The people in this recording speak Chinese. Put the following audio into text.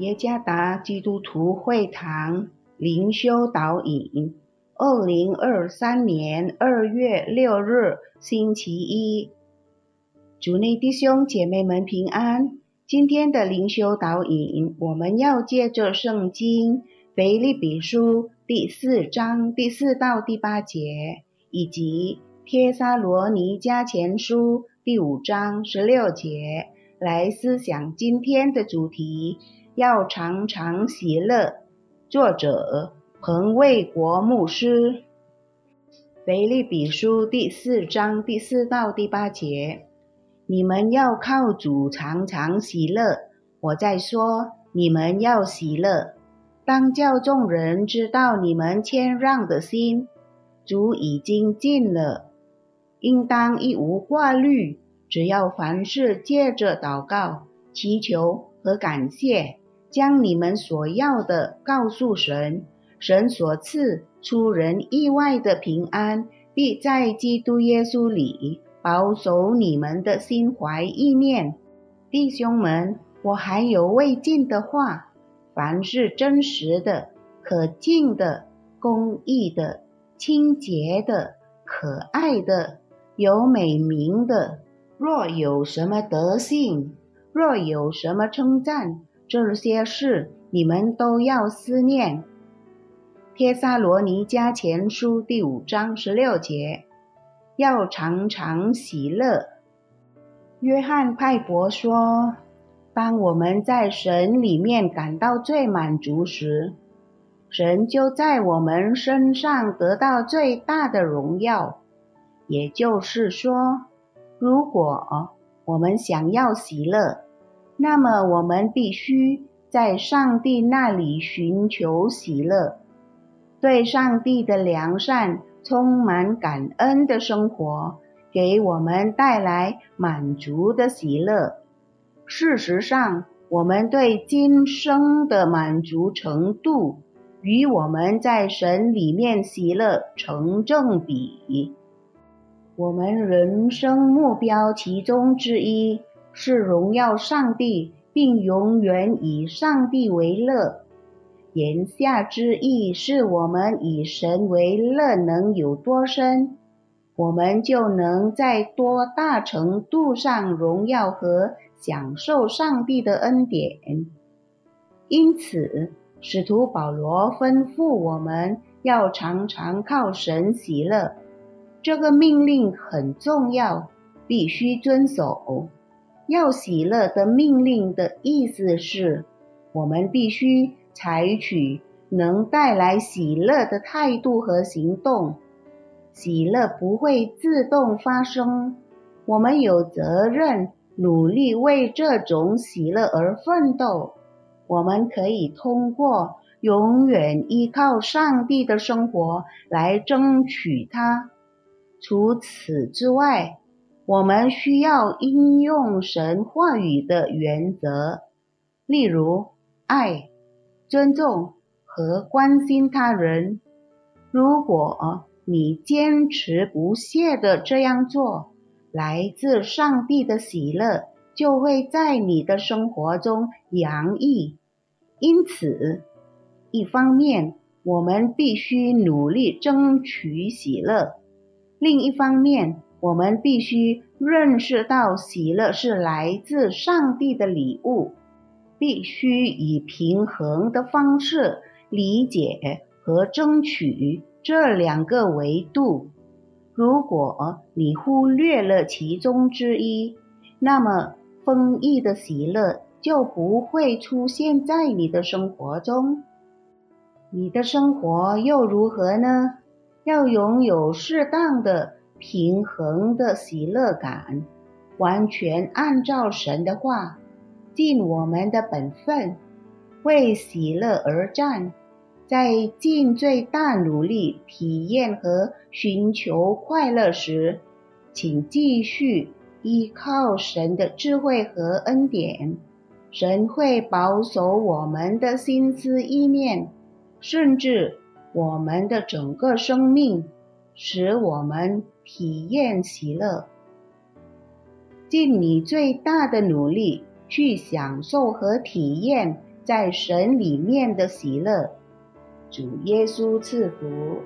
耶加达基督徒会堂灵修导引，二零二三年二月六日星期一，主内弟兄姐妹们平安。今天的灵修导引，我们要借着圣经腓立比书第四章第四到第八节，以及帖撒罗尼迦前书第五章十六节来思想今天的主题。要常常喜乐。作者彭卫国牧师。腓立比书第四章第四到第八节：你们要靠主常常喜乐。我在说，你们要喜乐。当叫众人知道你们谦让的心，主已经尽了。应当一无挂虑，只要凡事借着祷告、祈求和感谢。将你们所要的告诉神，神所赐出人意外的平安，必在基督耶稣里保守你们的心怀意念。弟兄们，我还有未尽的话：凡是真实的、可敬的、公义的、清洁的、可爱的、有美名的，若有什么德性，若有什么称赞。这些事你们都要思念。帖撒罗尼迦前书第五章十六节，要常常喜乐。约翰派伯说：“当我们在神里面感到最满足时，神就在我们身上得到最大的荣耀。也就是说，如果我们想要喜乐，那么，我们必须在上帝那里寻求喜乐，对上帝的良善充满感恩的生活，给我们带来满足的喜乐。事实上，我们对今生的满足程度，与我们在神里面喜乐成正比。我们人生目标其中之一。是荣耀上帝，并永远以上帝为乐。言下之意是我们以神为乐能有多深，我们就能在多大程度上荣耀和享受上帝的恩典。因此，使徒保罗吩咐我们要常常靠神喜乐。这个命令很重要，必须遵守。要喜乐的命令的意思是，我们必须采取能带来喜乐的态度和行动。喜乐不会自动发生，我们有责任努力为这种喜乐而奋斗。我们可以通过永远依靠上帝的生活来争取它。除此之外，我们需要应用神话语的原则，例如爱、尊重和关心他人。如果你坚持不懈地这样做，来自上帝的喜乐就会在你的生活中洋溢。因此，一方面我们必须努力争取喜乐，另一方面。我们必须认识到，喜乐是来自上帝的礼物，必须以平衡的方式理解和争取这两个维度。如果你忽略了其中之一，那么丰溢的喜乐就不会出现在你的生活中。你的生活又如何呢？要拥有适当的。平衡的喜乐感，完全按照神的话，尽我们的本分，为喜乐而战，在尽最大努力体验和寻求快乐时，请继续依靠神的智慧和恩典，神会保守我们的心思意念，甚至我们的整个生命，使我们。体验喜乐，尽你最大的努力去享受和体验在神里面的喜乐。主耶稣赐福。